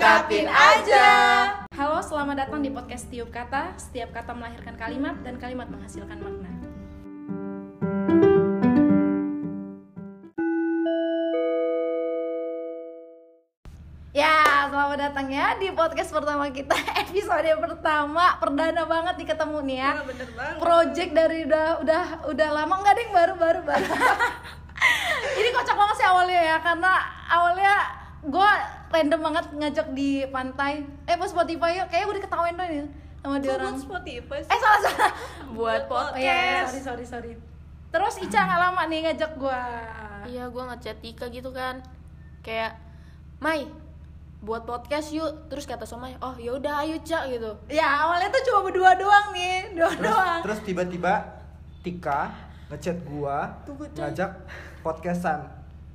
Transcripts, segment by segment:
Ungkapin aja. Halo, selamat datang di podcast Tiup Kata. Setiap kata melahirkan kalimat dan kalimat menghasilkan makna. Ya, selamat datang ya di podcast pertama kita Episode pertama, perdana banget nih ketemu nih ya Wah, bener banget. Project dari udah udah udah lama enggak deh baru baru baru Ini kocak banget sih awalnya ya Karena awalnya gue random banget ngajak di pantai Eh pas Spotify yuk, kayaknya udah ketawain dong ya sama dia orang buat Spotify sih? Eh salah salah buat Oh iya, iya, podcast. sorry sorry sorry Terus Ica nggak lama nih ngajak gue Iya, gue ngechat Tika gitu kan. Kayak, Mai, buat podcast yuk. Terus kata Somai, oh ya udah ayo cak gitu. Ya awalnya tuh cuma berdua doang nih Dua terus doang terus tiba-tiba Tika ngechat gua Tunggu, ngajak podcastan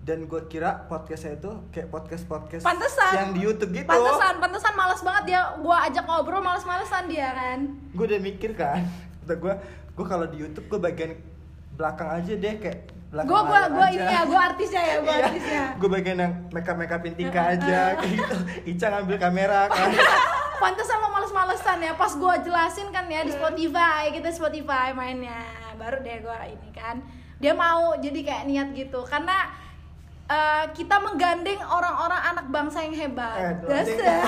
dan gua kira podcastnya itu kayak podcast podcast Pantesan. yang di YouTube gitu Pantesan, pantesan males banget dia gua ajak ngobrol males-malesan dia kan. gua udah mikir kan kata gua gua kalau di YouTube gua bagian belakang aja deh kayak belakang Gua gua layar gua aja. ini ya, gua artisnya ya, gua Iya, artisnya. gua bagian yang make up make upin Tika aja kayak gitu Ica ngambil kamera kan Pantesan lo males-malesan ya pas gua jelasin kan ya di Spotify, kita Spotify mainnya. Baru deh gua ini kan. Dia mau jadi kayak niat gitu karena eh, kita menggandeng orang-orang anak bangsa yang hebat. Tuh, Dasar.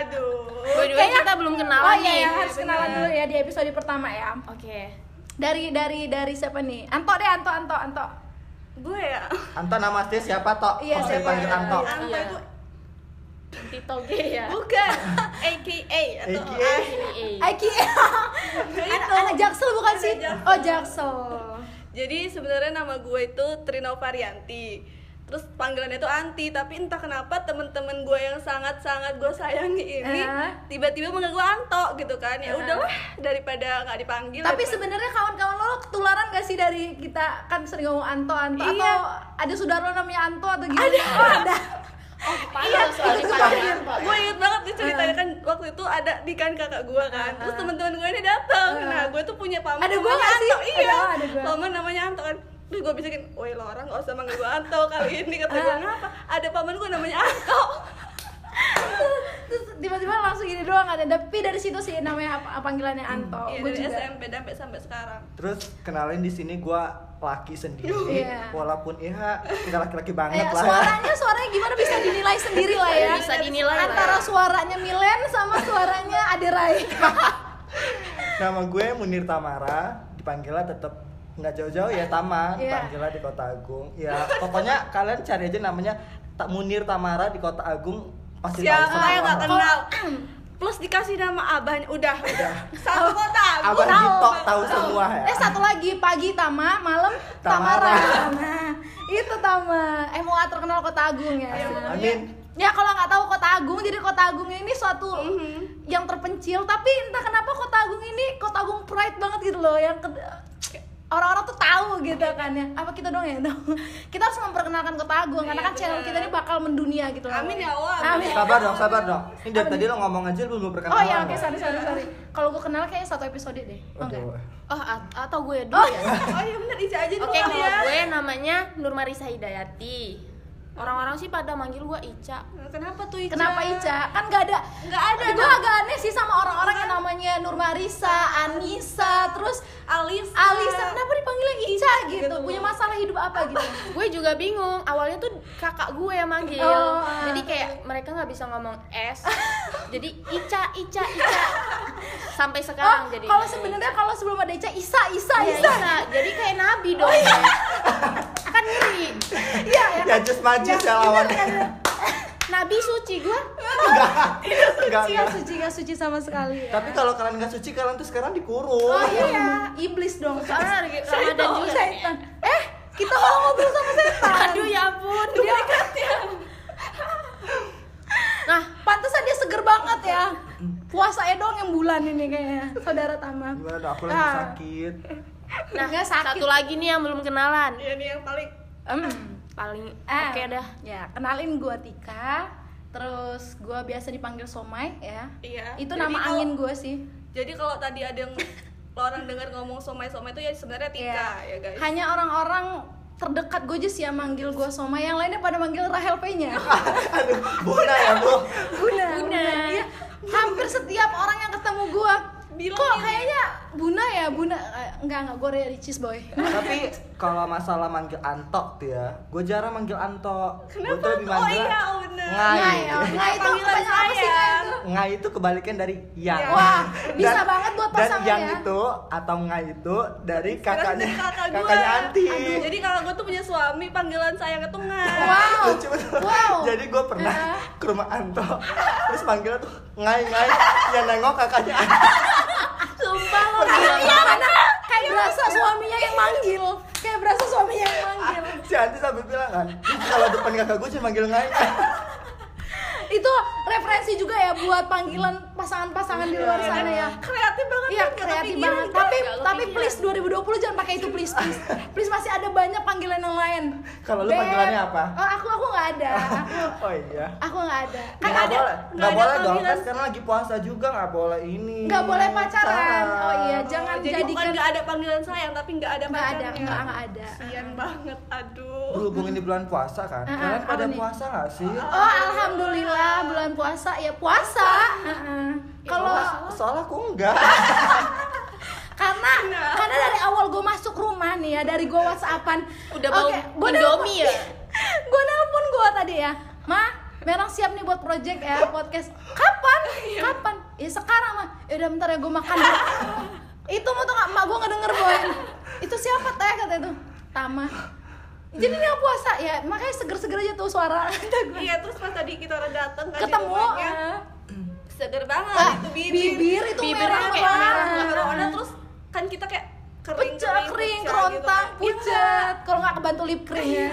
Aduh. Way, kita belum kenalan Oh iya, nih. ya, harus kenalan dulu ya di episode pertama ya. Oke. Dari dari dari siapa nih? Anto deh, Anto, Anto, Anto. Gue ya. Anto nama asli siapa tok Iya, Kok saya siapa? panggil Anto Anto Iya. itu Tito G ya. bukan AKA atau AKA. Aiki. anak, anak Jaksel bukan sih? Oh, Jaksel. Jadi sebenarnya nama gue itu Trino Varianti. Terus panggilannya itu Anti, tapi entah kenapa temen-temen gue yang sangat-sangat gue sayangi ini Eh. tiba-tiba manggil gue Anto gitu kan. Ya Eh. udahlah daripada nggak dipanggil. Tapi daripada- sebenarnya kawan-kawan lo ketularan gak sih dari kita kan sering ngomong Anto Anto Iya. atau ada saudara lo namanya Anto atau gimana? Ada. Oh, ada. Iya, soal dipanggil. gue inget banget nih ceritanya kan waktu itu ada di kan kakak gue kan terus teman-teman gue ini datang nah gue tuh punya paman Ada namanya nggak sih? Anto iya paman namanya Anto kan Terus gue bisikin, woi lo orang gak usah manggil gue Anto kali ini Kata gue, kenapa? Ada paman gue namanya Anto Terus tiba-tiba langsung gini doang ada. Tapi dari situ sih namanya apa, panggilannya Anto. Iya Gue dari juga. SMP sampai sampai sekarang Terus kenalin di sini gua laki sendiri, Iya. walaupun ya nggak laki-laki banget Eh, lah. suaranya suaranya gimana bisa dinilai sendiri lah ya. Bisa dinilai lah. Antara suaranya Milen sama suaranya Aderai. Nama gue Munir Tamara, dipanggilnya tetap nggak jauh-jauh ya Tama, Iya. dipanggilnya di Kota Agung. Ya pokoknya kalian cari aja namanya Tak Munir Tamara di Kota Agung pasti tahu Siapa yang gak kenal Plus dikasih nama abahnya, udah Satu kota Abang tahu. Dito tahu semua ya. Eh satu lagi pagi Tama, malam Tamara. Tamara. Itu Tama. MUA terkenal Kota Agung ya. Amin. Ya kalau nggak tahu Kota Agung, jadi Kota Agung ini suatu Mhm. yang terpencil, tapi entah kenapa Kota Agung ini Kota Agung pride banget gitu loh, yang ke- orang-orang tuh tahu gitu kan ya. Apa kita dong ya? kita harus memperkenalkan Kota Agung karena Iya, kan channel benar. kita ini bakal mendunia gitu loh. Amin ya Allah, Amin. Sabar dong, sabar dong. Ini dari tadi lo ngomong aja lu belum Oh perkenalan. iya, oke loh. sorry sorry sorry. Kalau gue kenal kayaknya satu episode deh. Oh, enggak. Aduh. Oh, at- atau gue dulu Oh. ya. Oh iya bener, Ica aja dulu Oke, kalau ya gue namanya Nur Marisa Hidayati. Orang-orang sih pada manggil gue Ica. Kenapa tuh Ica? Kenapa Ica? Kan gak ada Nggak ada, Gue agak aneh sih sama orang-orang yang namanya Nur Marisa, Anissa, terus Alisa Alisa Kenapa dipanggilnya Ica gitu? Gitu. Punya masalah hidup apa gitu? gue juga bingung awalnya tuh kakak gue yang manggil Oh. jadi kayak mereka nggak bisa ngomong S jadi Ica Ica Ica sampai Oh, sekarang jadi kalau sebenarnya kalau sebelum ada Ica, Isa, Isa, Iya, Isa. Isa. jadi kayak nabi dong kan ngeri Iya, ya. Ya just ya lawannya. nabi suci gue Enggak. Enggak, Suci, nggak enggak. suci, nggak suci sama sekali. Ya. Tapi kalau kalian nggak suci, kalian tuh sekarang dikurung. Oh iya, iblis dong. soalnya lagi ramadan juga Setan. Eh, kita malah ngobrol sama setan. aduh ya ampun Dia, nah pantesan dia seger banget ya. Puasanya doang yang bulan ini kayaknya, saudara Tama. Gimana dong, aku lagi Ah. sakit. nah sakit. satu lagi nih yang belum kenalan Iya nih yang paling Em, paling eh, oke dah Ya, kenalin gua Tika. Terus gua biasa dipanggil Somai ya. Iya Itu Jadi nama kalau- angin gua sih. Jadi kalau tadi ada yang orang dengar ngomong somai-somai itu ya sebenarnya Tika Iya. ya guys Hanya orang-orang terdekat gue aja sih yang manggil gue Soma yang lainnya pada manggil Rahel P nya Aduh, Buna ya, Bu. Buna Buna Iya. hampir setiap orang yang ketemu gue Bilang kok kayaknya Buna ya Buna Eh, enggak enggak gue Ricis boy Tapi kalau masalah manggil Anto tuh ya, gue jarang manggil Anto. Gue tuh lebih Oh iya, bener. Ngai. Ngai, oh, Ngai itu Panggilan sih Ngai itu? Ngai itu kebalikan dari yang. Yang. Wah, bisa banget buat pasangan Dan yang ya. itu atau ngai itu dari kakaknya kakak gue. kakaknya Anti. Aduh, jadi kakak gue tuh punya suami panggilan sayang itu nggak. wow Lucu wow Jadi gue pernah Ah. ke rumah Anto, terus manggilnya tuh ngai ngai, yang nengok kakaknya Anti. Sumpah lo Iya karena kayak berasa suaminya yang manggil. Kayak berasa suaminya yang manggil. Si Anti sampai bilang kan, kalau depan kakak gue cuma manggil ngai. Itu referensi juga ya buat panggilan pasangan-pasangan di luar sana ya. Banget Iya kan, nggak kreatif banget juga. Tapi tapi please 2020 jangan pakai itu please please Please masih ada banyak panggilan yang lain Kalau lu panggilannya apa? Oh aku aku nggak ada Aku Oh iya. aku nggak ada Kan Nggak ada boleh, nggak boleh dong panggilan. kan sekarang lagi puasa juga nggak boleh ini. nggak boleh pacaran. Oh iya jangan jadi bukan jadikan nggak ada panggilan sayang tapi nggak ada Nggak ada nggak nggak ada Kasian banget, aduh. Berhubung ini bulan puasa kan, Ah, ah, kalian pada puasa nggak sih? Oh alhamdulillah bulan puasa ya puasa. Heeh. Kalau soalnya aku enggak. karena karena dari awal gue masuk rumah nih ya dari gue whatsappan. Udah bau gua Indomie ya? gue nelpon gue tadi ya ma Merang siap nih buat project ya podcast. Kapan? Kapan? Ya sekarang mah ya udah bentar ya gue makan dulu itu mau tuh nggak? Emak gue ngedenger boy. Itu siapa teh? kata itu. Tama. Jadi dia puasa? Ya makanya seger-seger aja tuh suara. Iya, terus pas tadi kita udah dateng kan di ketemu rumahnya, eh. Seger banget. Ah, itu bibir. bibir itu Bibirnya merah kayak banget. merah. Corona terus kan kita kayak kering pucat kering kerontang pucat kalau nggak kebantu lip cream. Ya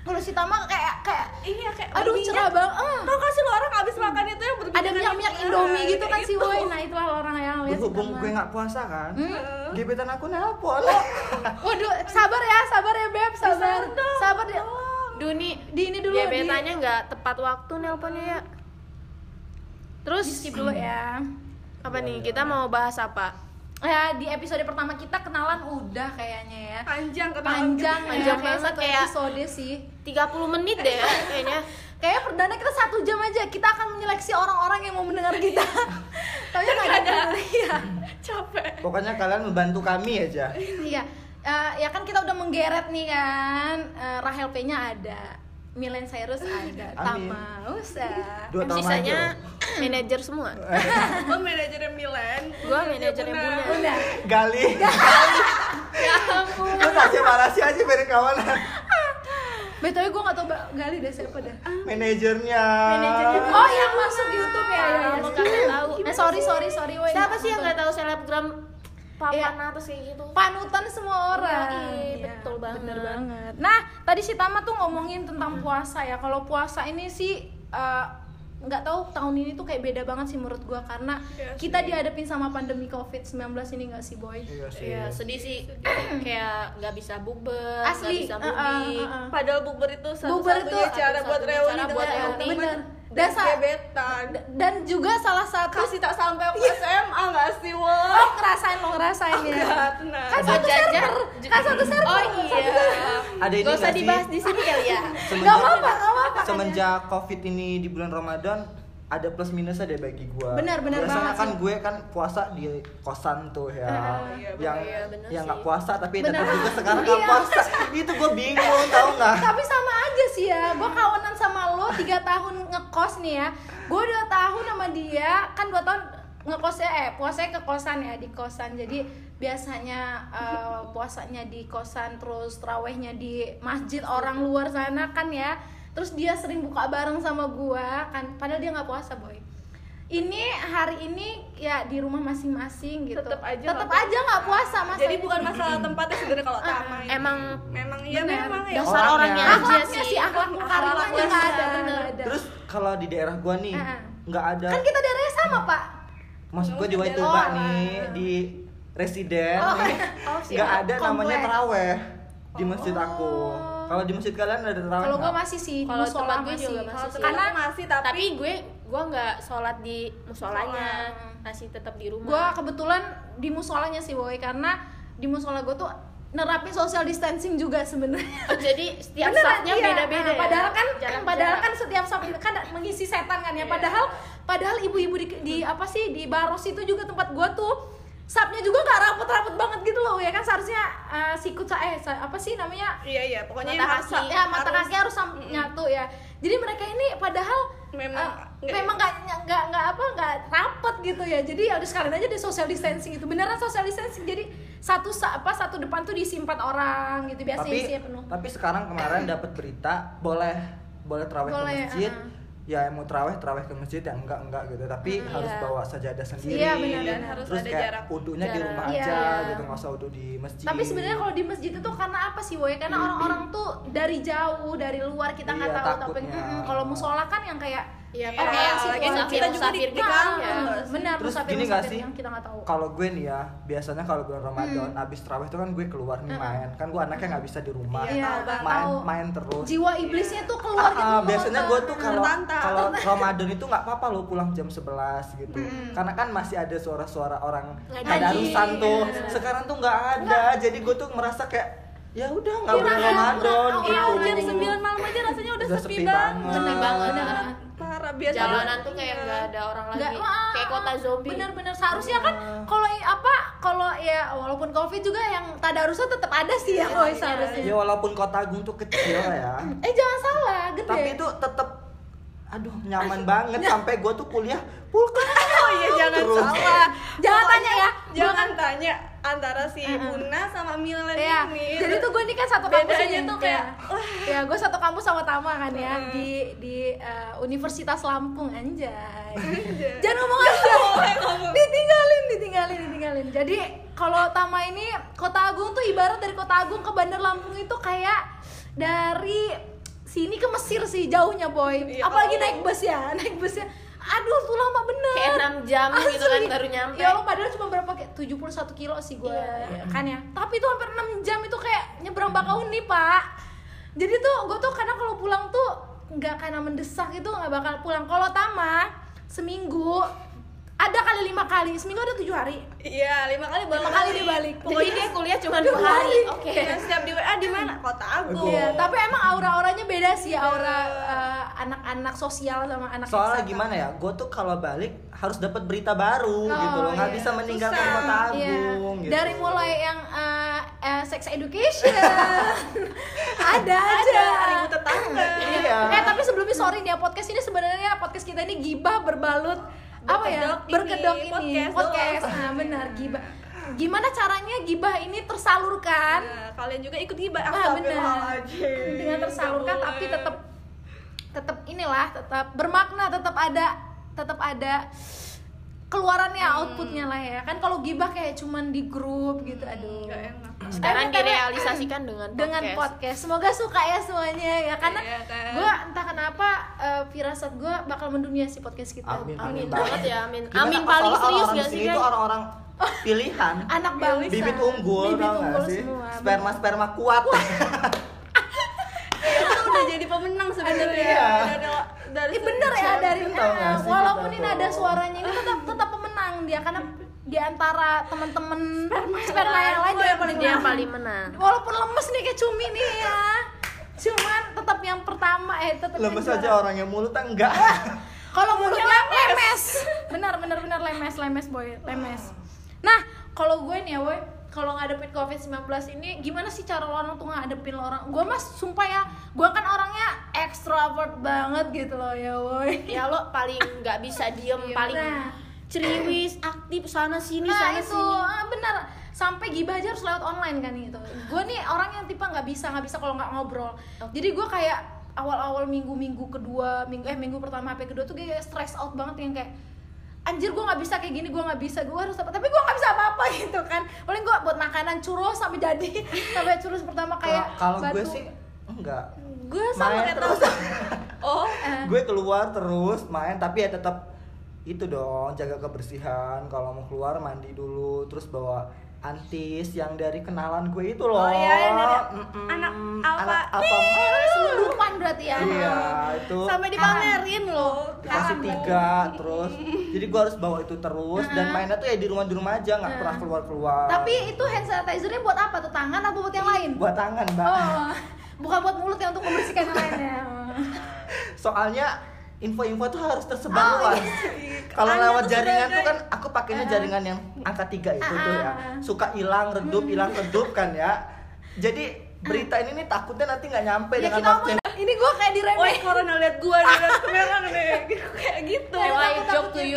kalau si Tama kayak kayak Iya kayak aduh berminyak. cerah banget. Ah. Tau gak sih lo orang abis makan itu yang berminyak ada minyak minyak Indomie gitu kan si Boy nah itulah orang yang lihat Berhubung gue nggak puasa kan, Hmm? gebetan aku nelpon. waduh sabar ya sabar ya beb sabar. sabar ya. Duni di ini dulu. Betanya nggak tepat waktu nelponnya ya terus skip dulu ya apa nih kita mau bahas apa ya di episode pertama kita kenalan udah kayaknya ya panjang kenalan panjang kita. ya Panjang kayak banget, satu kayak- episode sih 30 menit deh ya, kayaknya Kayaknya perdana kita satu jam aja kita akan menyeleksi orang-orang yang mau mendengar kita. Tapi nggak ada. Iya. capek Pokoknya kalian membantu kami aja. Iya. Eh, ya kan kita udah menggeret nih kan. Eh, Rahel P-nya ada. Milen Cyrus ada. Amin. Tamaus ya. Dua tahun sisanya manajer semua lo manajernya Milan Gua manajernya Bunda. Udah. Gali. ya ampun Lu kasih marasi aja biar kawanan. BTW gue gak tau Gali deh siapa dah. Manajernya. Manajernya Oh yang masuk YouTube ya. ya, ya. Kamu kagak tahu. Eh sorry sorry sorry. siapa sih yang nggak tahu selebgram papan Iya. atas kayak gitu panutan semua orang. Iya, Iya, betul banget. Bener banget. Nah, tadi si Tama tuh ngomongin tentang puasa ya. Kalau puasa ini sih eh, nggak tahu tahun ini tuh kayak beda banget sih menurut gua karena Iya kita dihadapin sama pandemi Covid-19 ini nggak sih, Boy? Iya sih. Iya sedih sih kayak nggak bisa bukber nggak Asli. bisa uh, uh, uh, uh. padal bukber itu satu-satunya cara buat reuni cara buat dengan reuni. Bener. dan Dan sa- gebetan Dan juga salah satu kasih tak sampai aku SMA nggak sih Oh, wah ngerasain lo ngerasain ya. Enggak, tenang. Kan satu Jajan. server, kan satu server. oh iya Ada ini gak usah nggak sih? dibahas di sini kali ya Gak apa-apa, gak apa-apa. Semenjak Covid ini di bulan Ramadan ada plus minusnya deh bagi gua. Benar, benar Biasanya banget kan sih. gue kan puasa di kosan tuh ya. iya, yang iya, yang nggak puasa tapi Benar. tetap juga sekarang nggak Iya. puasa. Itu gue bingung tau nggak? Tapi sama aja sih ya, gue kawanan sama 3 tahun ngekos nih ya. Gue 2 tahun sama dia, kan 2 tahun ngekosnya eh puasanya ke kosan ya di kosan. Jadi biasanya eh, puasanya di kosan terus terawehnya di masjid orang luar sana kan ya. Terus dia sering buka bareng sama gua kan. Padahal dia nggak puasa boy ini hari ini ya di rumah masing-masing gitu Tetep aja tetep nggak aja nggak puasa masa jadi bukan masalah tempatnya sebenarnya kalau Tama ini. emang memang iya Bener. memang ya dasar Orangnya. orangnya aja akhlaknya sih sih akhlak nggak ada ada. Terus kalau di daerah gua nih nggak ada. kan kita daerahnya sama pak Maksud gue di Waituba oh. nih di residen Oh, nih oh, nggak ada namanya teraweh di masjid aku. Kalau di masjid kalian ada teraweh? kalau gue nggak? masih sih Kalau tempat gue masih. juga masih sih. karena karena masih tapi, tapi gue gue nggak sholat di musolanya Musola. masih tetap di rumah gue kebetulan di musolanya sih boy karena di musola gue tuh nerapin social distancing juga sebenarnya Oh, jadi setiap Beneran, staffnya iya. beda-beda Nah, ya? padahal kan Jarak- padahal jarak. kan setiap staff kan mengisi setan kan ya Iya. padahal padahal ibu-ibu di, di apa sih di baros itu juga tempat gua tuh sapnya juga nggak rapet-rapet banget gitu loh ya kan seharusnya uh, sikut sa- eh sa- apa sih namanya iya iya pokoknya Mata harus kaki. ya mata harus- kaki harus sam- nyatu ya jadi mereka ini padahal Memang eh, nggak- memang nggak nggak nggak apa nggak rapet gitu ya. Jadi ya udah sekalian aja di social distancing itu beneran social distancing. Jadi satu sa- apa satu depan tuh diisi empat orang gitu. Biasanya tapi isinya penuh. tapi sekarang kemarin dapat berita boleh boleh terawih Boleh, ke masjid ya mau terawih terawih ke masjid yang enggak enggak gitu. Tapi harus iya. bawa sajadah sendiri. Iya, benar, dan harus terus ada kayak jarak. wudhunya di rumah Iya, aja iya. gitu nggak usah wudhu di masjid. Tapi sebenarnya kalau di masjid itu karena apa sih, Woy? Karena orang-orang tuh dari jauh, dari luar kita nggak Iya, tahu tapi mm-mm. kalau musola kan yang kayak Iya, Iya, kayak yang lagi situasi- kita juga di, musafir di nggak sih? benar terus musafir gini gak sih yang kita nggak tahu. kalau gue nih ya biasanya kalau bulan Ramadan Hmm. abis terawih itu kan gue keluar nih main kan gue anaknya nggak bisa di rumah Iya, Iya, tahu, main tahu. main terus Jiwa iblisnya tuh keluar Ah, gitu. ah, biasanya gue tuh kalau kalau Ramadan itu nggak apa-apa lo pulang jam 11 gitu karena kan masih ada suara-suara orang tadarusan tuh Iya. sekarang tuh nggak ada jadi gue tuh merasa kayak ya udah nggak Iya, bulan iya, Ramadan gitu jam Gitu. 9 malam aja rasanya udah, Udah sepi, sepi banget. banget. Sepi banget. Biasa. jalanan tuh kayak nggak ada orang lagi Nggak, ah, kayak kota zombie Bener-bener seharusnya kan kalau i- apa kalau ya walaupun covid juga yang tadarusnya tetap ada sih ya, Woy, seharusnya. ya walaupun kota Agung tuh kecil ya Eh jangan salah, gede. tapi itu tetap aduh nyaman banget sampai gue tuh kuliah pulka Oh iya jangan Terus. salah. Jangan tanya ya. Jangan tanya antara si Buna sama Milen Iya, ini. jadi tuh gue ini kan satu kampus ini tuh kayak, kayak, ya gue satu kampus sama Tama kan ya di di eh, Universitas Lampung anjay. Jangan ngomong aja. ditinggalin, ditinggalin, ditinggalin. Jadi kalau Tama ini Kota Agung tuh ibarat dari Kota Agung ke Bandar Lampung itu kayak dari sini ke Mesir sih jauhnya boy. Iya, Apalagi oh. naik bus ya, naik busnya. Aduh, tuh lama bener. kayak 6 jam gitu kan Asli. baru nyampe Ya Allah padahal cuma berapa kayak 71 kilo sih gue Iya, kan ya. Tapi itu hampir 6 jam itu kayak nyebrang Bakahuni, Pak. Jadi tuh gue tuh kadang kalau pulang tuh nggak karena mendesak itu nggak bakal pulang. Kalau Tama seminggu ada kali lima kali seminggu ada tujuh hari Iya, lima kali balik. Lima kali dia balik. jadi dia kuliah cuma Dua hari hari. oke Iya, setiap di WA di mana? Kota Agung. Iya, tapi emang aura-auranya beda sih aura eh, anak-anak sosial sama anak soalnya gimana ya gue tuh kalau balik harus dapat berita baru Oh, gitu loh nggak iya. bisa meninggalkan Susah. kota Iya. Agung gitu. Dari mulai yang eh, eh, sex education ada aja. Ibu tetangga. Iya. Eh tapi sebelumnya sorry nih ya podcast ini sebenarnya podcast kita ini gibah berbalut apa ya? Berkedok ini, podcast. Podcast, doang. nah benar gibah. Gimana caranya gibah ini tersalurkan? Nah, kalian juga ikut gibah. ah benar. Dengan tersalurkan tapi tetap tetap inilah tetap bermakna tetap ada tetap ada keluarannya outputnya lah ya. Kan kalau gibah kayak cuman di grup gitu aduh. Nggak enak. sekarang direalisasikan dengan dengan podcast. Semoga suka ya semuanya ya karena Iya, kan. gue entah kenapa eh, firasat gue bakal mendunia si podcast kita. Amin, amin amin. banget ya amin. Gimana? amin paling serius gak sih guys orang-orang pilihan. Anak bangsa. Bibit unggul bibit tau unggul sih? semua. Sperma sperma kuat Itu udah jadi pemenang sebenarnya. Iya. Walaupun kita ini tuh? ada suaranya ini tetap tetap pemenang dia karena di antara teman-teman sperma yang lain dia yang paling dia yang menang. paling menang walaupun lemes nih kayak cumi nih ya cuman tetap yang pertama eh tetap yang lemes aja orangnya mulutnya enggak Kalau mulutnya lemes. Benar benar benar lemes, lemes boy, lemes. Nah, kalau gue nih ya, boy, kalau ngadepin COVID-19 ini gimana sih cara lo orang tuh ngadepin lo orang? Gue mas sumpah ya, gue kan orangnya extrovert banget gitu loh ya, boy. ya lo paling nggak bisa diem paling Nah. ceriwis aktif sana sini Nah, sana itu sini ah, benar. Sampai gibah aja harus lewat online kan gitu. Gue nih orang yang tipe nggak bisa nggak bisa kalau nggak ngobrol. Jadi gue kayak awal-awal minggu-minggu kedua, minggu eh minggu pertama sampai kedua tuh kayak stress out banget yang kayak anjir gue nggak bisa kayak gini gue nggak bisa gue harus apa tapi gue nggak bisa apa-apa gitu kan. Paling gue buat makanan churros sampai jadi sampai churros pertama kayak kalau gue sih enggak. Gue sama main terus. Oh, Eh. gue keluar terus main tapi ya tetap itu dong jaga kebersihan. Kalau mau keluar mandi dulu terus bawa antis yang dari kenalan gue itu loh. Oh, iya, yang dari Mm-mm. anak apa? anak apa selundupan berarti ya. Iya itu. Sampai dipamerin loh. Dikasih tiga terus. Jadi gue harus bawa itu terus dan mainnya tuh ya di rumah di rumah aja nggak pernah keluar keluar Tapi itu hand sanitizer-nya buat apa? Tuh? Tangan apa buat yang lain? buat tangan mbak. Oh, bukan buat mulut ya untuk membersihkan lainnya. soalnya info-info tuh harus tersebar Oh, luas. kalau Hanya lewat jaringan tuh kan aku pakainya jaringan yang angka tiga itu tuh ya. Ah. suka hilang redup hilang redup kan ya. Jadi berita ini nih takutnya nanti nggak nyampe ya dengan waktu ini gue kayak Woi diremehin. corona lihat gua nih lihat merah nih. Kayak gitu. I joke to you?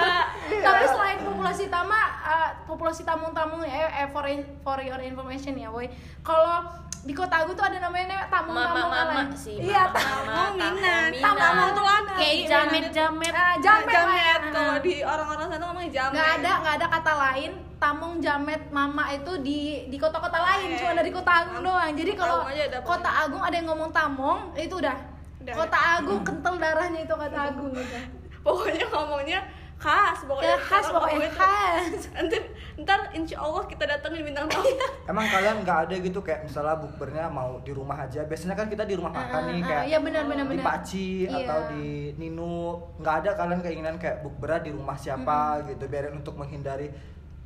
Tapi selain populasi tama, uh, populasi tamu-tamu eh, eh, for, in- for your information ya, boy. Kalau di kota gue tuh ada namanya tamu-tamu Mama-mama lain. sih. Iya, mama, tamu minat. Tamu Tamu tuh laki. Kayak jamet-jamet. Ah, jamet, jamet lah. kalau di orang-orang sana ngomongnya jamet nggak ada nggak ada kata lain tamung jamet mama itu di di kota-kota lain cuma dari kota agung doang jadi kalau Tamu ada kota agung ada yang ngomong tamong itu udah Udah. kota agung kental darahnya itu kota agung gitu pokoknya ngomongnya khas pokoknya. Ya khas pokoknya khas. Nanti ntar insya Allah kita datengin bintang tamu. Emang kalian nggak ada gitu kayak misalnya bukbernya mau di rumah aja. Biasanya kan kita di rumah makan nih Ah, kayak iya benar benar di Paci Iya. atau di Ninu. Nggak ada kalian keinginan kayak bukbernya di rumah siapa gitu biarin untuk menghindari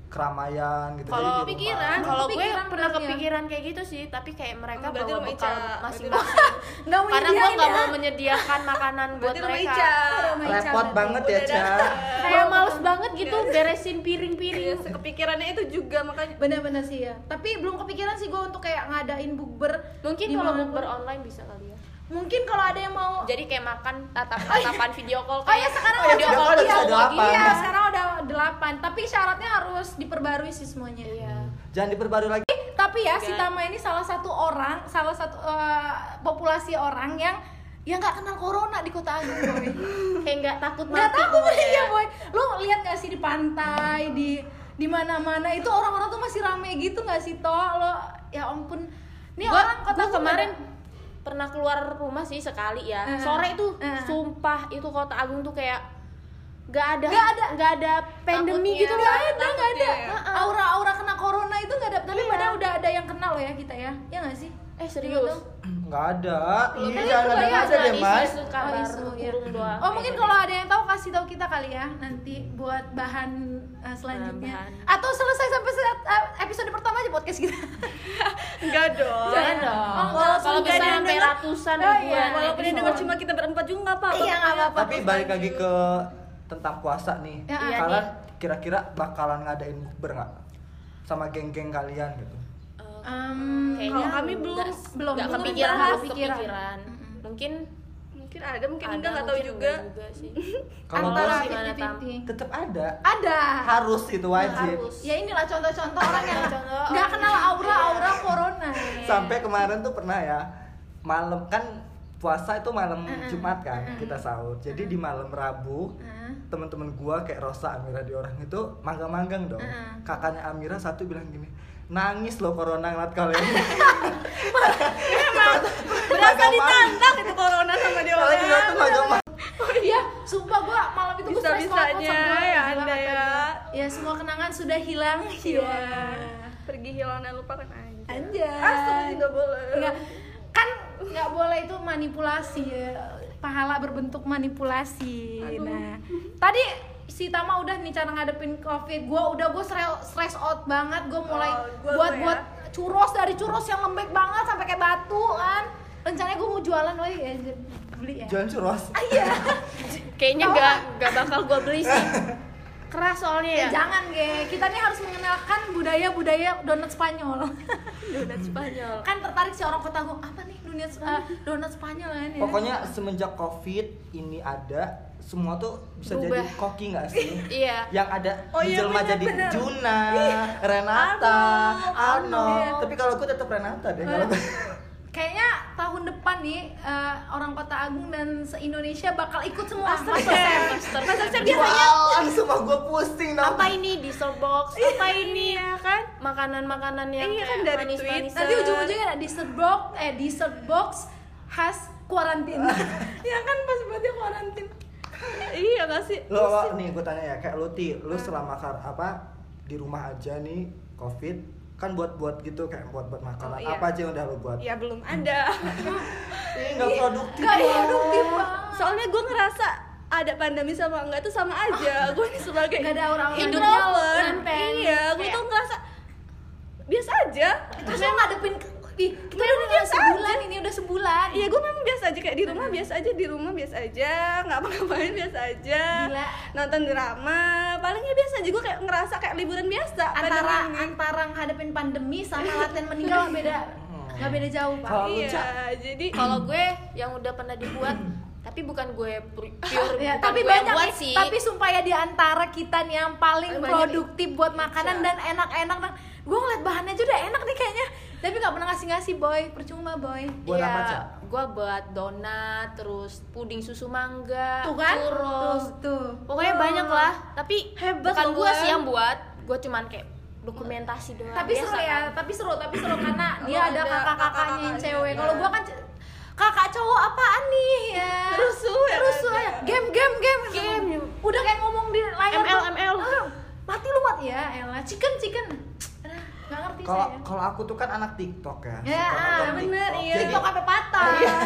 keramaian gitu. Kalau rumah. pikiran, kalau gue Kepikiran pernah benernya. kepikiran kayak gitu sih, tapi kayak mereka Oh, berarti bawa bekal Ica. masing-masing. Karena gue nggak ya. mau menyediakan makanan buat mereka. Ica Rumah Ica repot banget ya Udah Ca. Kayak males banget gitu beresin piring-piring. Iya, kepikirannya itu juga makanya benar-benar sih ya tapi belum kepikiran sih gue untuk kayak ngadain bukber Mungkin kalau bukber online bisa kali ya. Mungkin kalau ada yang mau Jadi kayak makan tatap-tatapan video call Oh ya kayak sekarang Oh, iya, udah video call udah iya, delapan. Iya, sekarang udah delapan. Tapi syaratnya harus diperbarui sih semuanya. Iya. Jangan diperbarui lagi. Tapi ya si. Tama ini salah satu orang, salah satu eh, populasi orang yang yang nggak kenal corona di kota Agung boy. Kayak nggak takut Nggak mati tahu pokoknya. ya boy. Lo lihat nggak sih di pantai di di mana-mana itu orang-orang tuh masih rame gitu nggak sih toh lo ya ampun. Ini Gua, orang kota gua kemarin ada- pernah keluar rumah sih sekali ya. Eh, Sore tuh eh. sumpah itu kota Agung tuh kayak nggak ada Nggak ada. nggak ada pandemi gitu nggak loh. ada nggak ada ya. aura-aura kena corona itu nggak ada tapi Iya. padahal udah ada yang kenal loh ya kita ya ya nggak sih Eh serius. Nggak ada. Ini Iya, jangan itu ada ya, aja deh mas. isu kabar Oh, isu, iya. doang. Oh mungkin kalau ada yang tahu kasih tahu kita kali ya nanti buat bahan uh, selanjutnya. Bahan. Atau selesai sampai se- uh, episode pertama aja podcast kita. enggak dong Jangan dong. Oh, Kalau nggak bisa sampai denger, ratusan Oh, iya. walaupun yang denger cuma kita berempat juga nggak apa-apa Iya, nggak apa-apa. Tapi balik lagi ke tentang puasa nih. Ya, iya kalian kira-kira bakalan ngadain bukber nggak? Sama geng-geng kalian gitu. Um, kayaknya kalau kami belum- belum, belum kepikiran Kepikiran. kepikiran. Mungkin mungkin ada mungkin ada, enggak nggak tahu juga enggak sih. Kalau antara gue sih gimana, Tam? 50-50. tetap ada. Ada. Harus itu wajib. Harus. Ya inilah contoh-contoh orang yang Contoh nggak kenal aura-aura corona. Sampai kemarin tuh pernah ya malam kan puasa itu malam Mm-mm. Jumat kan Mm-mm. kita sahur. Jadi di malam Rabu Nah, teman-teman gua kayak Rosa Amira di orang itu manggang-manggang dong. Mm-mm. Kakaknya Amira satu bilang gini, nangis loh corona ngeliat kalian. berasa ditantang itu corona sama dia Kalian juga tuh magang Iya, sumpah gua malam itu sama gua. ya Anda ya. Ya semua kenangan sudah hilang. Iya. pergi hilang dan lupakan aja Anjay. Astaga nggak boleh Enggak kan nggak boleh itu manipulasi ya. Pahala berbentuk manipulasi. Nah, tadi si Tama udah nih cara ngadepin covid. Gua udah gua stre- stress out banget. Gua mulai Oh, gua buat ya. buat churros dari churros yang lembek banget sampai kayak batu kan. Rencananya gua mau jualan lagi ya beli ya. Jualan churros. Ah, iya. Kayaknya nggak nggak bakal gue beli sih. Keras soalnya Ya, ya. jangan ge, kita nih harus mengenalkan budaya-budaya donat Spanyol. Donat Spanyol. kan tertarik si orang kota gua apa nih dunia eh, donat Spanyol kan ya. Pokoknya semenjak covid ini ada semua tuh bisa jadi Berubah. koki nggak sih? Iya. Yang ada Oh iya, menjelma bener, jadi bener. Juna, Renata, Ano. Iya. Tapi kalau gue tetap Renata deh. Kalau Kayaknya tahun depan nih eh, orang Kota Agung dan se-Indonesia bakal ikut semua. Masterchef. Masterchef. jualan semua gue pusing dong. apa ini diesel box apa ini ya kan makanan-makanan yang Iya kan dari manis-manis Nanti ujung-ujungnya ada dessert box, eh dessert box khas kuarantin. ya kan pas dia kuarantin. Iya nggak sih? Lo lo- nih gue tanya ya kayak lo ti, lo selama kar apa di rumah aja nih covid kan buat-buat gitu kayak buat-buat makanan Oh, iya. apa aja yang udah lo buat? Ya belum ada. Ih, nggak produktif Gak produktif banget. soalnya gue ngerasa ada pandemi sama enggak itu sama aja. Gue ini sebagai Nggak ada orang-orang introvert. iya gue tuh ngerasa biasa aja. Terus lo ngadepin Ih, kita Memang udah biasa sebulan ini udah sebulan. Iya gue memang biasa aja kayak di rumah biasa aja di rumah biasa aja nggak apa-ngapain biasa aja. Gila. nonton drama palingnya biasa aja gue kayak ngerasa kayak liburan biasa antara antara ngadepin pandemi sama latihan meninggal nggak beda nggak beda jauh pak. Lu, iya jadi kalau gue yang udah pernah dibuat tapi bukan gue pur- pure Ya, bukan tapi gue yang banyak buat sih. tapi sumpah ya di antara kita nih yang paling Paling banyak produktif buat makanan dan enak-enak dan gue ngeliat bahannya aja udah enak nih kayaknya tapi nggak pernah ngasih-ngasih boy. Percuma boy. Buat Iya, apa, Cak? gue buat donat terus puding susu mangga tuh kan? churros. Tuh, tuh. pokoknya Wah. banyak lah. Tapi Hebat bukan gue sih yang buat. Gue cuman kayak dokumentasi doang. Tapi biasa seru ya kan. tapi seru tapi seru. Karena dia ada ada kakak-kakaknya yang cewek. Ya. kalau gua kan kakak cowok apaan nih ya? Rusuh ya rusuh ya. Game game game. Game. udah kayak ngomong di layar ML, ML. "Ah, mati lu mati ya elah. Chicken chicken Ngerti kalau saya kalau aku tuh kan anak TikTok ya Ya, ah, bener, TikTok. iya. jadi TikTok sampai patah Iya.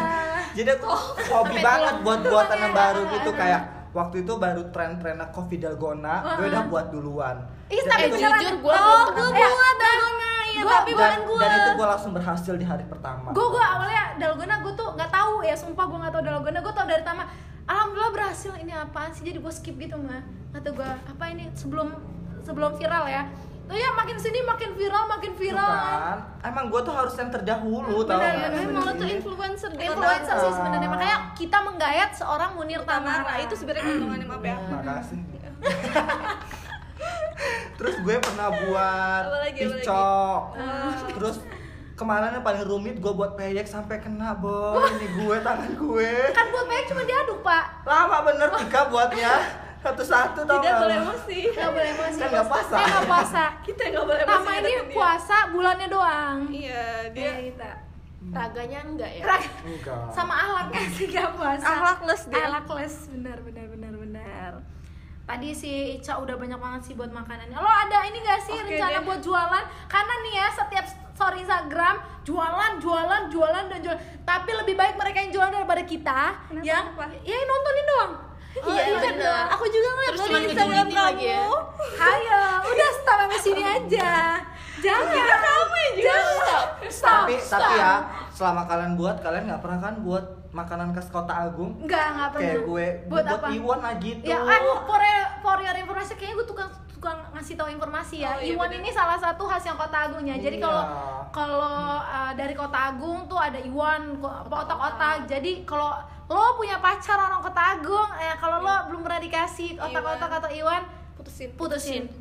jadi aku hobi Sampai banget buat buatan yang baru Iya. gitu kayak waktu itu baru tren-trennya Coffee Dalgona gue udah buat duluan Ih, tapi Eh, itu- beneran. jujur gua oh, belum gue buat dalgona ya, Gua- tapi dan, bukan gue. dan itu gue langsung berhasil di hari pertama Gue gue awalnya dalgona gue tuh nggak tahu ya, sumpah gue nggak tahu dalgona. Gue tau dari tama. Alhamdulillah berhasil. Ini apaan sih? Jadi gue skip gitu mah. Kata gue apa ini sebelum sebelum viral ya. Tuh ya makin sini makin viral, makin Tuh viral. kan? Emang gue tuh harus yang terdahulu tau Bener, emang lo tuh influencer di Influencer sih sebenarnya. Makanya kita menggayat seorang Munir Tamara. Itu sebenarnya kandungannya maaf ya. Makasih. Terus gue pernah buat Apa lagi, apa lagi? picok Ah. terus kemarin yang paling rumit gue buat peyek sampai kena boy. Ini gue tangan gue. Kan buat banyak cuma diaduk pak. lama bener Tika buatnya satu-satu tau tidak nggak boleh emosi Gak boleh emosi. Kan nggak puasa. Eh nggak puasa. kita nggak boleh emosi Nama ini puasa bulannya doang. iya dia Iya kita. raganya enggak ya Rag- enggak sama akhlaknya sih gak puasa Akhlakless dia. Akhlakless, benar benar benar benar tadi si Ica udah banyak banget sih buat makanannya lo ada ini gak sih Oke rencana deh. buat jualan karena nih ya setiap story Instagram jualan jualan jualan dan jualan tapi lebih baik mereka yang jualan daripada kita Kenapa? yang Kenapa? ya nontonin doang Oh, Iya, iya bener. Aku juga ngeliat Terus di Instagram ngejulitin kamu. lagi ya. Hayo, udah stop sampai sini aja. Jangan. kamu yang juga. Jangan. Stop. tapi stop. tapi ya selama kalian buat kalian nggak pernah kan buat makanan khas kota Agung Enggak, enggak pernah. kayak gue buat, buat apa? Iwan lah gitu Ya, eh, for, your information kayaknya gue tukang tukang ngasih tahu informasi ya. Oh, iya, Iwan bener. ini salah satu khas yang Kota Agungnya. Jadi Iya. kalau kalau uh, dari Kota Agung tuh ada Iwan otak-otak. Jadi kalau lo punya pacar orang Kota Agung, eh kalau lo belum pernah dikasih otak-otak atau Iwan, Putusin. putusin.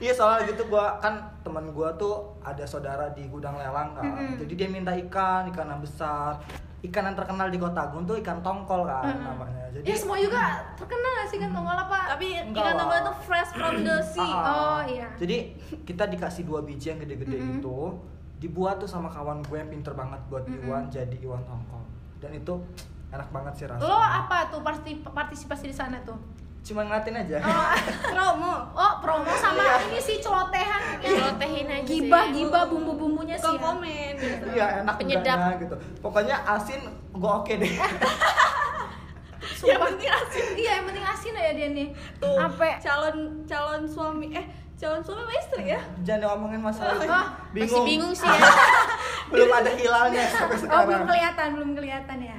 Iya soalnya gitu gua kan teman gua tuh ada saudara di gudang lelang kan. Mm-mm. Jadi dia minta ikan, ikan yang besar. Ikan yang terkenal di Kota Agung tuh ikan tongkol kan Mm-mm. namanya. Jadi Ya semua juga terkenal gak sih kan tongkol apa? Tapi Enggak ikan tongkol itu fresh from the sea. Ah, Oh, iya. Jadi kita dikasih dua biji yang gede-gede Mm-mm. gitu. Dibuat tuh sama kawan gue yang pinter banget buat Mm-mm. Iwan jadi Iwan tongkol. Dan itu enak banget sih rasanya. Lo apa tuh parti- partisipasi di sana tuh? Cuma ngeliatin aja. Oh, Promo. oh promo sama Iya. ini sih celotehan Celotehin aja sih. gibah gibah bumbu bumbunya sih ya. komen. gitu. Iya enak Penyedap. enggaknya gitu. Pokoknya asin gue oke deh. Yang penting asin. iya yang penting asin ya dia nih Tuh. Sampai calon calon suami eh calon suami apa istri ya? Jangan ngomongin masalah itu. Oh, masih bingung sih ya Belum ada hilalnya sampai oh sekarang. belum kelihatan belum kelihatan ya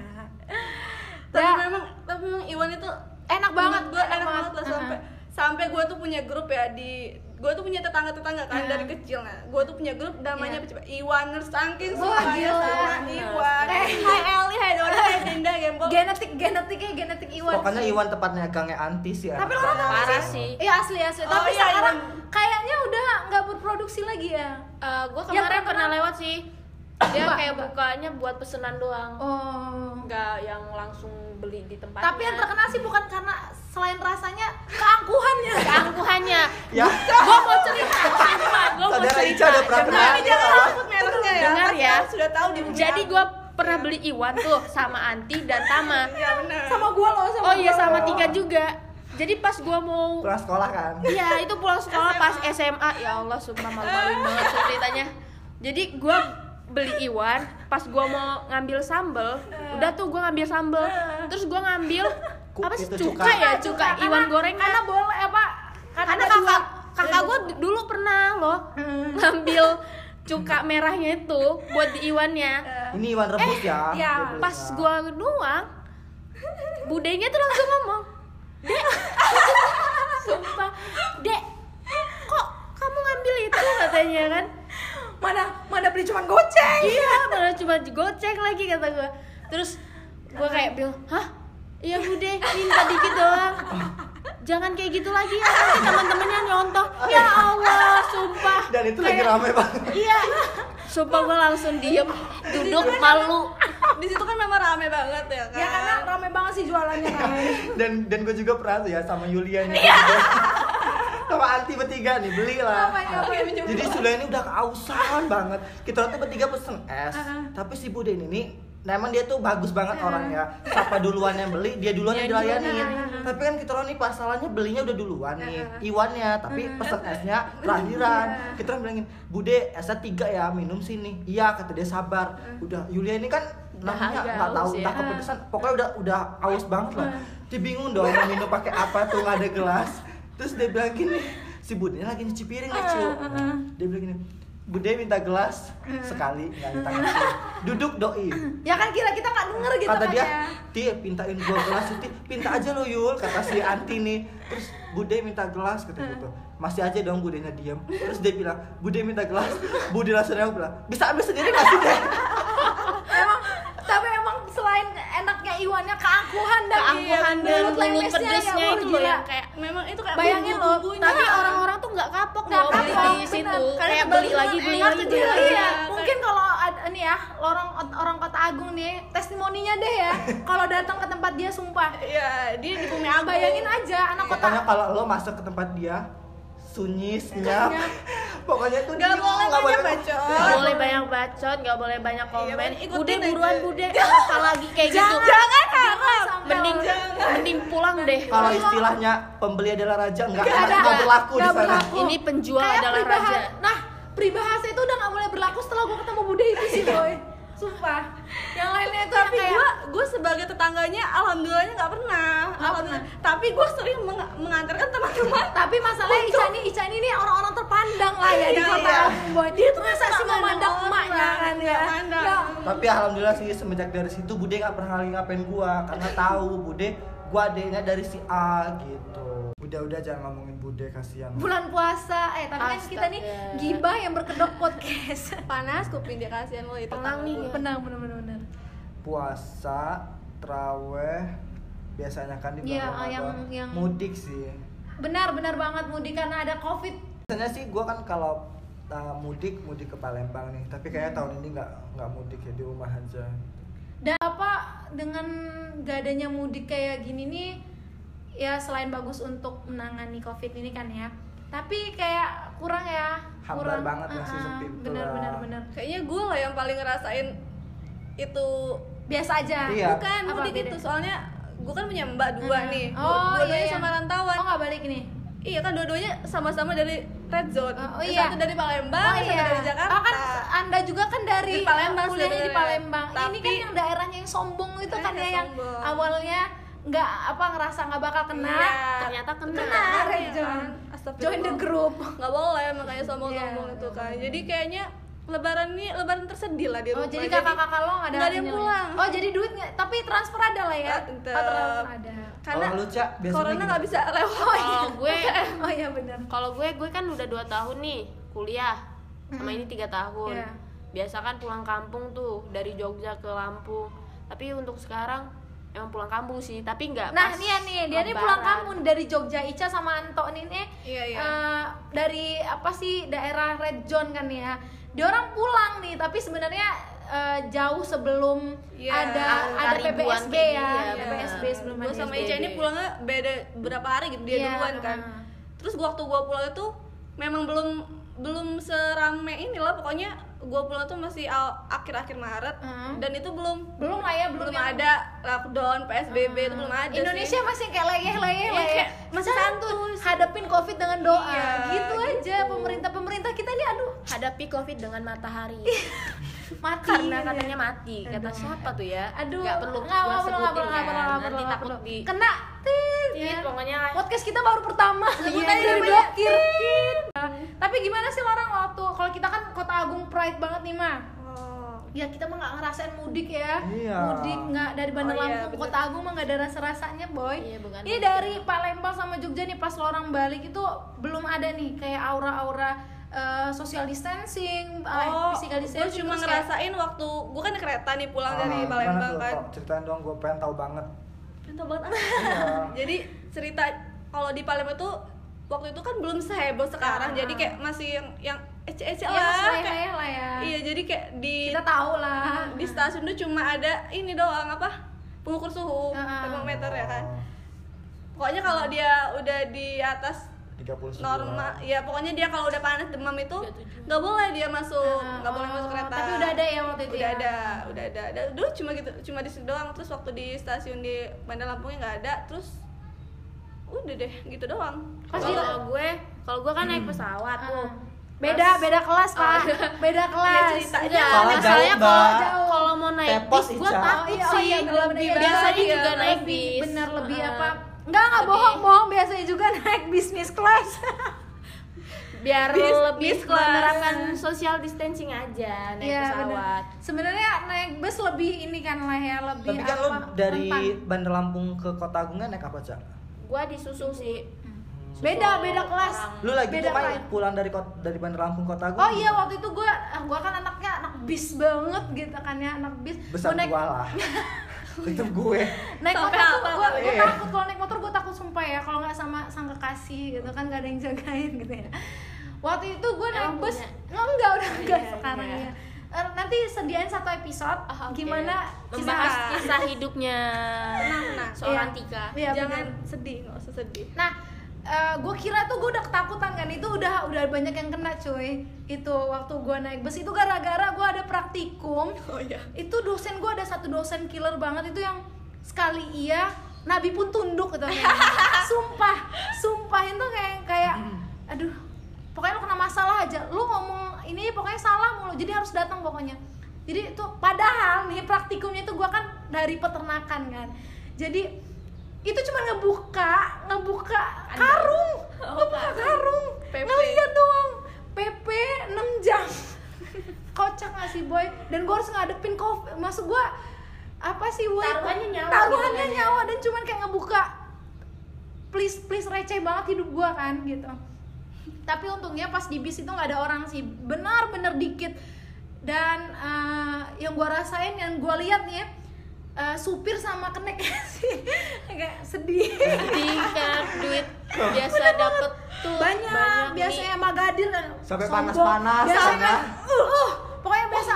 Tapi Ya, memang tapi memang Iwan itu enak banget gue enak, banget lah sampai sampai gue tuh punya grup ya di gue tuh punya tetangga tetangga kan Uh-huh. dari kecil nah gue tuh punya grup namanya Iya. apa coba Iwaners saking sukanya gila. sama Iwan Eh. Hai Eli Hai Dora Hai Dinda Gembol genetik genetiknya genetik Iwan Pokoknya sih. Iwan tepatnya gangnya antis ya. tapi lo tau Parah sih sih. iya asli asli Oh, tapi iya, sekarang Iwan. kayaknya udah nggak berproduksi lagi ya Eh, gue Yang kemarin pernah lewat sih dia kayak bukanya buat pesenan doang. Oh. Nggak yang langsung beli di tempat tapi yang terkenal sih bukan karena selain rasanya keangkuhannya. Keangkuhannya. Ya. gue mau cerita gue mau cerita. Ica udah pernah Dengar. jangan sebut mereknya ya Dengar ya. sudah tahu di jadi gue pernah beli Iwan tuh sama Anti dan Tama. Iya benar sama gua loh sama oh iya gua sama loh. Tika juga. Jadi pas gua mau pulang sekolah kan? Iya itu pulang sekolah pas SMA ya Allah sumpah malu-maluin banget ceritanya. Jadi gua beli iwan pas gua mau ngambil sambel udah tuh gua ngambil sambel. Terus gua ngambil apa sih cuka, cuka. ya cuka iwan goreng karena boleh apa? Karena ada kakak kakak gua d- dulu pernah loh ngambil cuka merahnya itu buat di iwannya. Ini Iwan rebus ya? Iya, belinya. pas gua nuang budenya tuh langsung ngomong dek sumpah dek kok kamu ngambil itu? katanya kan mana mana beli cuma goceng. Iya malah cuma goceng lagi kata gua. Terus gua kayak bilang hah? Iya bude minta dikit doang. Jangan kayak gitu lagi ya nanti teman-temannya nyontoh? Ya Allah sumpah. Dan itu lagi Kayak- rame banget iya. Sumpah gua langsung diem duduk malu. di situ kan memang rame banget ya kan ya karena rame banget sih jualannya kan dan dan gue juga pernah tuh ya sama Yulian Iya. sama Anti bertiga nih beli lah Ngapain, ngapain? jadi sudah ini udah kehausan banget. Kita tuh bertiga pesen es. Uh-huh. tapi si Bude ini nih Nah emang dia tuh bagus banget orangnya. Siapa duluan yang beli, dia duluan yang Dia dilayanin. duluan. Tapi kan kita nih masalahnya belinya udah duluan nih. Iwannya, tapi pesen esnya terakhiran Kita orang bilangin, Bude esnya tiga ya, minum sini. Iya, kata dia sabar. Udah, Yulia ini kan namanya nggak tahu haus ya. entah kepedesan. Pokoknya udah udah aus banget lah. Dia bingung dong mau minum pakai apa tuh nggak ada gelas terus dia bilang gini si bude lagi nyuci piring nih cu dia bilang gini bude minta gelas sekali nggak minta ngasih duduk doi. Ya kan kira kita nggak denger gitu kata kan dia ya. Ti pintain gua gelas ti. Pinta aja lo yul kata si anti nih. Terus bude minta gelas kata gitu. Masih aja dong budenya diam terus dia bilang bude minta gelas. Bude langsung nengok bilang bisa ambil sendiri kasih deh emang tapi emang selain enaknya iwannya keangkuhan dan keangkuhan dan mulut mulut pedesnya ya, itu loh yang kayak memang itu kayak Bayangin loh, tapi orang-orang tuh nggak kapok Nggak kapok, di situ. kayak beli lagi beli lagi gitu beli ya. lagi. Iya, mungkin kalau ada nih ya orang orang kota Agung nih testimoninya deh ya. Kalau datang ke tempat dia sumpah. Iya, dia di bumi agung. bayangin aja anak kota Pokoknya kalau lo masuk ke tempat dia sunyi senyap pokoknya tuh Nggak boleh nggak banyak boleh bacot. Nggak boleh banyak bacot, nggak boleh banyak komen. Iya, ikutin bude buruan bude, apa lagi kayak gitu. Jangan harap. Mending orang- mending pulang deh. kalau istilahnya pembeli adalah raja nggak ada nggak berlaku di sana berlaku. Ini penjual Kayak adalah raja. nah peribahasa itu udah nggak boleh berlaku setelah gue ketemu Bude itu sih boy sumpah. Yang lainnya itu tapi kayak gue gue sebagai tetangganya alhamdulillahnya nggak pernah. Alhamdulillah. Tapi gue sering meng- mengantarkan teman-teman tapi masalahnya Ica ini Ica ini orang-orang terpandang lah ya di Iya, kota iya. Boy dia tuh masa sih memandang mandang emaknya kan ya? nggak mandang. Nggak. tapi alhamdulillah sih semenjak dari situ bude nggak pernah lagi ngapain gua karena tahu bude gua adanya dari si A gitu udah udah jangan ngomongin bude kasihan. Bulan puasa. Eh tapi kan kita nih gibah yang berkedok podcast. Panas kuping dia kasihan lo itu Tenang nih. tetangga benar benar benar benar puasa traweh biasanya kan di bulan Iya, Ramadan. yang- yang- mudik sih. Benar benar banget mudik karena ada covid. Biasanya sih gua kan kalau uh, mudik mudik ke Palembang nih. Tapi kayaknya tahun ini nggak nggak mudik ya di rumah aja. Dan apa dengan gak adanya mudik kayak gini nih ya selain bagus untuk menangani covid ini kan ya tapi kayak kurang ya Hambar kurang banget sepi betul benar lah. benar benar kayaknya gue lah yang paling ngerasain itu biasa aja Iya. bukan Apa mudik beda? itu soalnya gue kan punya mbak dua Hmm. nih oh dua-duanya iya, iya. sama rantauan oh nggak balik nih iya kan dua-duanya sama-sama dari red zone Oh, oh iya. satu dari Palembang oh satu iya dari Jakarta oh kan anda juga kan dari Di Palembang kuliahnya di. Palembang ini Tapi- kan yang daerahnya yang sombong itu kan Daerah ya yang sombong. awalnya nggak apa ngerasa nggak bakal kena Iya. Ternyata kena. kena Iya kan? Astagfirullah. join the group nggak boleh makanya sombong-sombong Iya, itu kan iya. jadi kayaknya lebaran ini lebaran tersedih lah di Oh rumah jadi kakak-kakak lo nggak ada yang ya? pulang Oh jadi duit nggak? Tapi transfer ada lah ya? Tetep. Oh transfer ada. karena Kalau lu, Cak, corona nggak bisa lewat Kalau gue Oh iya benar. kalau gue gue kan udah dua tahun nih kuliah sama ini tiga tahun Iya. biasa kan pulang kampung tuh dari Jogja ke Lampung tapi untuk sekarang emang pulang kampung sih tapi nggak Nah pas nih ya nih dia nih Lebaran. pulang kampung dari Jogja Ica sama Anto nih nih Iya, iya. eh, dari apa sih daerah Red Zone kan ya. Dia orang pulang nih tapi sebenarnya eh, jauh sebelum Iya, ada angka ada PPSB kayak ya, ya, PPSB benar. sebelum gue ada sama. Ica ini pulangnya beda berapa hari gitu dia Iya, duluan kan ah. terus waktu gue pulang itu memang belum belum serame inilah pokoknya gue pulang tuh masih akhir-akhir Maret Hmm. dan itu belum belum lah ya belum, belum yang- ada lockdown PSBB itu belum ada sih. Indonesia masih kayak leyeh-leyeh Iya, lah ya. kayak masih santuy. Hadapin Covid dengan doa. Iya, gitu aja gitu. pemerintah-pemerintah kita nih aduh hadapi covid dengan matahari mati. karena gitu ya. katanya mati kata siapa tuh ya Aduh, nggak perlu nggak gua perlu, nggak perlu, nggak perlu, kan. nggak perlu, takut perlu. di kena tit, Tit, ya. pokoknya podcast kita baru pertama sebut Iya, aja iya, diblokir tapi gimana sih orang waktu kalau kita kan kota agung pride banget nih mah. Ya kita mah nggak ngerasain mudik ya Iya. mudik nggak dari Bandar Oh, iya, Lampung ke bener. Kota Agung mah nggak ada rasa rasanya boy Iya, bukan ini dari Palembang sama Jogja nih pas lo orang balik itu belum ada nih kayak aura-aura eh, social distancing eh, Oh, physical gue distancing cuma terus kayak- ngerasain waktu gue kan kereta nih pulang Ah, dari Palembang kan. Ceritain dong gue pengen tahu banget Pintar banget. Iya. Jadi cerita kalau di Palembang tuh waktu itu kan belum seheboh sekarang, Ah. jadi kayak masih yang yang ece-ece ya, lah. kayak- lah ya Iya, jadi kayak di kita tahu lah di stasiun tuh cuma ada ini doang apa? Pengukur suhu Ah. termometer ya kan. Oh, Pokoknya kalau dia udah di atas 39. norma, ya pokoknya dia kalau udah panas demam itu nggak boleh dia masuk, nggak boleh oh, masuk kereta. tapi udah ada ya waktu itu udah ya? ada, udah ada. ada. Dulu cuma gitu, cuma di situ doang. Terus waktu di stasiun di Bandar Lampungnya nggak ada. Terus udah deh, gitu doang. Kalau gue kalau gue kan naik pesawat tuh. Beda beda kelas pak. Beda kelas. Iya, aja. Masalahnya jauh, kalau kalau mau naik Tepos, bis gue takut Oh, iya, oh sih. iya, bener, lebih iya, biasanya iya, juga naik bis. bener lebih Heeh. apa? Enggak enggak bohong bohong. Biasanya juga naik bisnis kelas. Biar Bis- lebih bis menerapkan social distancing aja naik Iya, pesawat. bener. sebenarnya naik bus lebih ini kan lah ya lebih Tapi kan lo apa, dari. Bandar Lampung ke Kota Agungnya naik apa, Cak? gue disusul sih beda beda kelas Lu lagi beda tuh main kelas. pulang dari kot- dari Bandar Lampung Kota Agung. Oh iya waktu itu gue, gue kan anaknya anak bis banget gitu kan ya anak bis. besar Gua naik gua lah. Itu gue. naik Sampai motor tuh apa, gue gue Iya. takut kalau naik motor gue takut sumpah ya kalau nggak sama sang kekasih gitu kan gak ada yang jagain gitu ya. Waktu itu gue naik Emang bus, nggak enggak udah enggak Iya, sekarang iya. ya. Eh, Nanti sediain satu episode Ah, oke. gimana membahas Kisah. kisah hidupnya Tenang, tenang. seorang Iya. Tika Iya, Jangan bener. sedih, nggak usah sedih. Nah, gue kira tuh gue udah ketakutan kan itu udah udah banyak yang kena cuy. Itu waktu gue naik bus itu gara-gara gue ada praktikum. Oh iya. itu dosen gue ada satu dosen killer banget itu yang sekali iya nabi pun tunduk gitu. Sumpah sumpah itu kayak kayak aduh pokoknya lu kena masalah aja. Lu ngomong ini pokoknya salah mulu jadi harus datang pokoknya. Jadi itu padahal nih praktikumnya itu gue kan dari peternakan kan. Jadi itu cuma ngebuka ngebuka karung. Ngebuka karung. PP. ngeliat doang. PP 6 jam. Kocak gak sih boy? Dan gue harus ngadepin covid maksud gue apa sih boy? Taruhannya nyawa taruhannya gitu kan ya. nyawa dan cuman kayak ngebuka. Please please receh banget hidup gue kan gitu. Tapi untungnya pas di bis itu nggak ada orang sih. Benar-benar dikit. Dan eh, yang gue rasain yang gue lihat nih ya eh, supir sama keneknya sih. Kayak sedih. Di kan duit biasa dapet tuh. Banyak, nih. biasanya magadir kan Sampai panas-panas, biasanya ya. uh, uh, pokoknya biasa.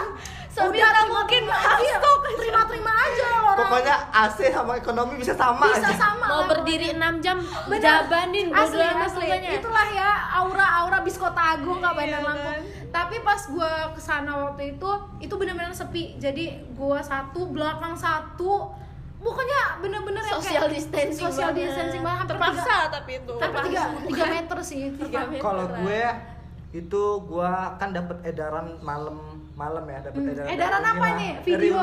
Sambil udah mungkin terima- iya, terima terima aja orang. Pokoknya AC sama ekonomi bisa sama bisa aja. sama mau lah. berdiri 6 jam Bener. jabanin asli amat asli. itulah ya aura-aura bis kota agung nggak Iya, Lampung. kan? Tapi pas gua ke sana waktu itu itu benar-benar sepi jadi gua satu belakang satu pokoknya bener-bener yang Social kayak distancing social banget. distancing banget Terpaksa tiga- tapi itu. hampir tiga, tiga meter sih Tiga meter. Kalau gue itu gua kan dapat edaran malam malam ya dapat edaran Hmm. edaran apa Unila. nih video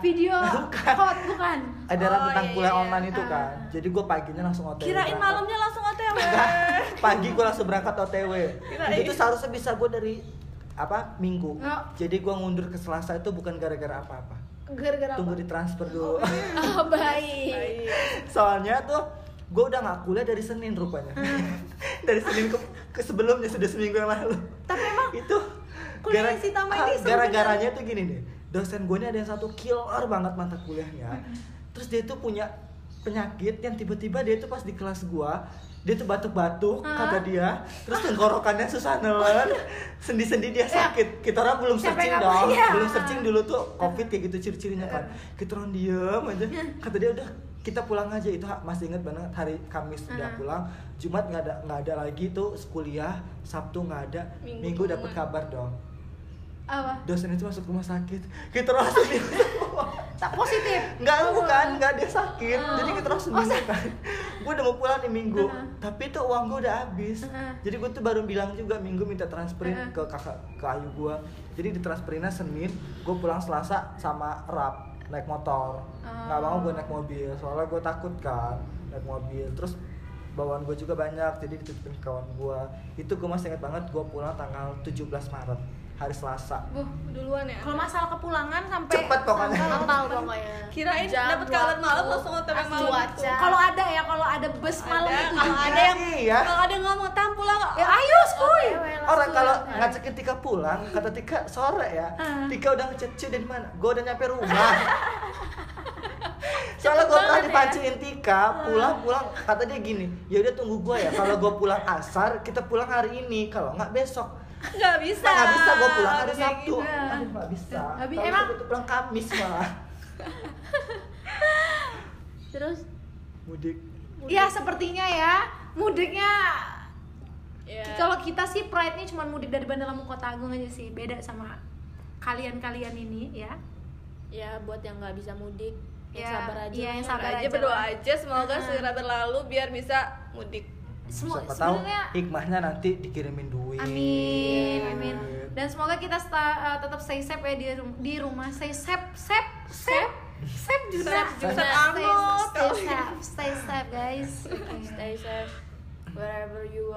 video Bukan. hot bukan edaran Oh, tentang iya, kuliah iya. online itu Ah. kan jadi gue paginya langsung OTW Kirain berangkat. malamnya langsung OTW. pagi gue langsung berangkat OTW Kirain. itu seharusnya bisa gue dari apa? Minggu. Oh. jadi gue ngundur ke Selasa itu bukan gara-gara apa-apa. Gara-gara apa? tunggu ditransfer dulu. Oh baik Baik. soalnya tuh gue udah nggak kuliah dari Senin rupanya. Dari Senin ke, ke sebelumnya sudah seminggu yang lalu. Tapi emang itu Kuliah si Tama ini gara-garanya tuh gini nih dosen gue ini ada yang satu killer banget mata kuliahnya. Terus dia tuh punya penyakit yang tiba-tiba dia tuh pas di kelas gua dia tuh batuk-batuk Hah? kata dia. Terus tenggorokannya susah nelen sendi-sendi dia sakit. Kita orang belum searching dong. Ya? belum searching dulu tuh covid kayak gitu ciri-cirinya kan kita orang diem aja. Kata dia udah kita pulang aja. Itu masih inget banget hari Kamis udah pulang. Jumat nggak ada nggak ada lagi tuh kuliah Sabtu nggak ada. Minggu Minggu dapat kabar dong Apa? dosen itu masuk rumah sakit kita langsung di Tak positif. Enggak, bukan, enggak dia sakit. Oh. Jadi kita langsung minggu kan. gue udah mau pulang di minggu, Uh-uh. tapi tuh uang gue udah habis. Uh-uh. Jadi gue tuh baru bilang juga minggu minta transferin Uh-uh. ke kakak ke ayu gue. Jadi ditransferinnya Senin, gue pulang Selasa sama Rap naik motor. Nggak mau gue naik mobil, soalnya gue takut kan naik mobil. Terus bawaan gue juga banyak, jadi dititipin ke kawan gue. Itu gue masih inget banget, gue pulang tanggal 17 Maret, hari Selasa. Buh, duluan ya. Kalau masalah kepulangan sampai Cepet pokoknya. sampai- pokoknya. Kirain dapat kabar malam langsung yang malam. cuaca. Kalau ada ya, kalau ada bus malam Ada, itu kalau juga. ada yang Iya. kalau ada yang ngomong tam pulang Ya ayo, skuy. Orang kalau ngajakin Tika pulang, kata Tika sore ya. Ah. Tika udah ngechat "Cu, dari mana? Gue udah nyampe rumah. Soalnya gue pernah dipancingin Tika pulang pulang kata dia gini, ya udah tunggu gue ya. Kalau gue pulang asar, kita pulang hari ini. Kalau nggak besok. Nggak bisa. Nggak bisa gue pulang hari Sabtu. gitu. Aduh nggak bisa. Kalau emang- Sabtu pulang Kamis malah. Terus Mudik. Ya sepertinya ya mudiknya Ya. kalau kita sih pride-nya cuma mudik dari Bandar Lampung Kota Agung aja sih beda sama kalian-kalian ini ya ya buat yang nggak bisa mudik, yang Ya, sabar aja. iya, yang sabar aja aja berdoa aja semoga Heeh. segera berlalu biar bisa mudik. Semua Siapa tahu hikmahnya nanti dikirimin duit. amin amin. Dan semoga kita sta- uh, tetap stay safe ya di, di rumah. Stay safe safe safe. Safe juga. Safe juga. Stay- safe stay safe. guys. Stay safe. Wherever you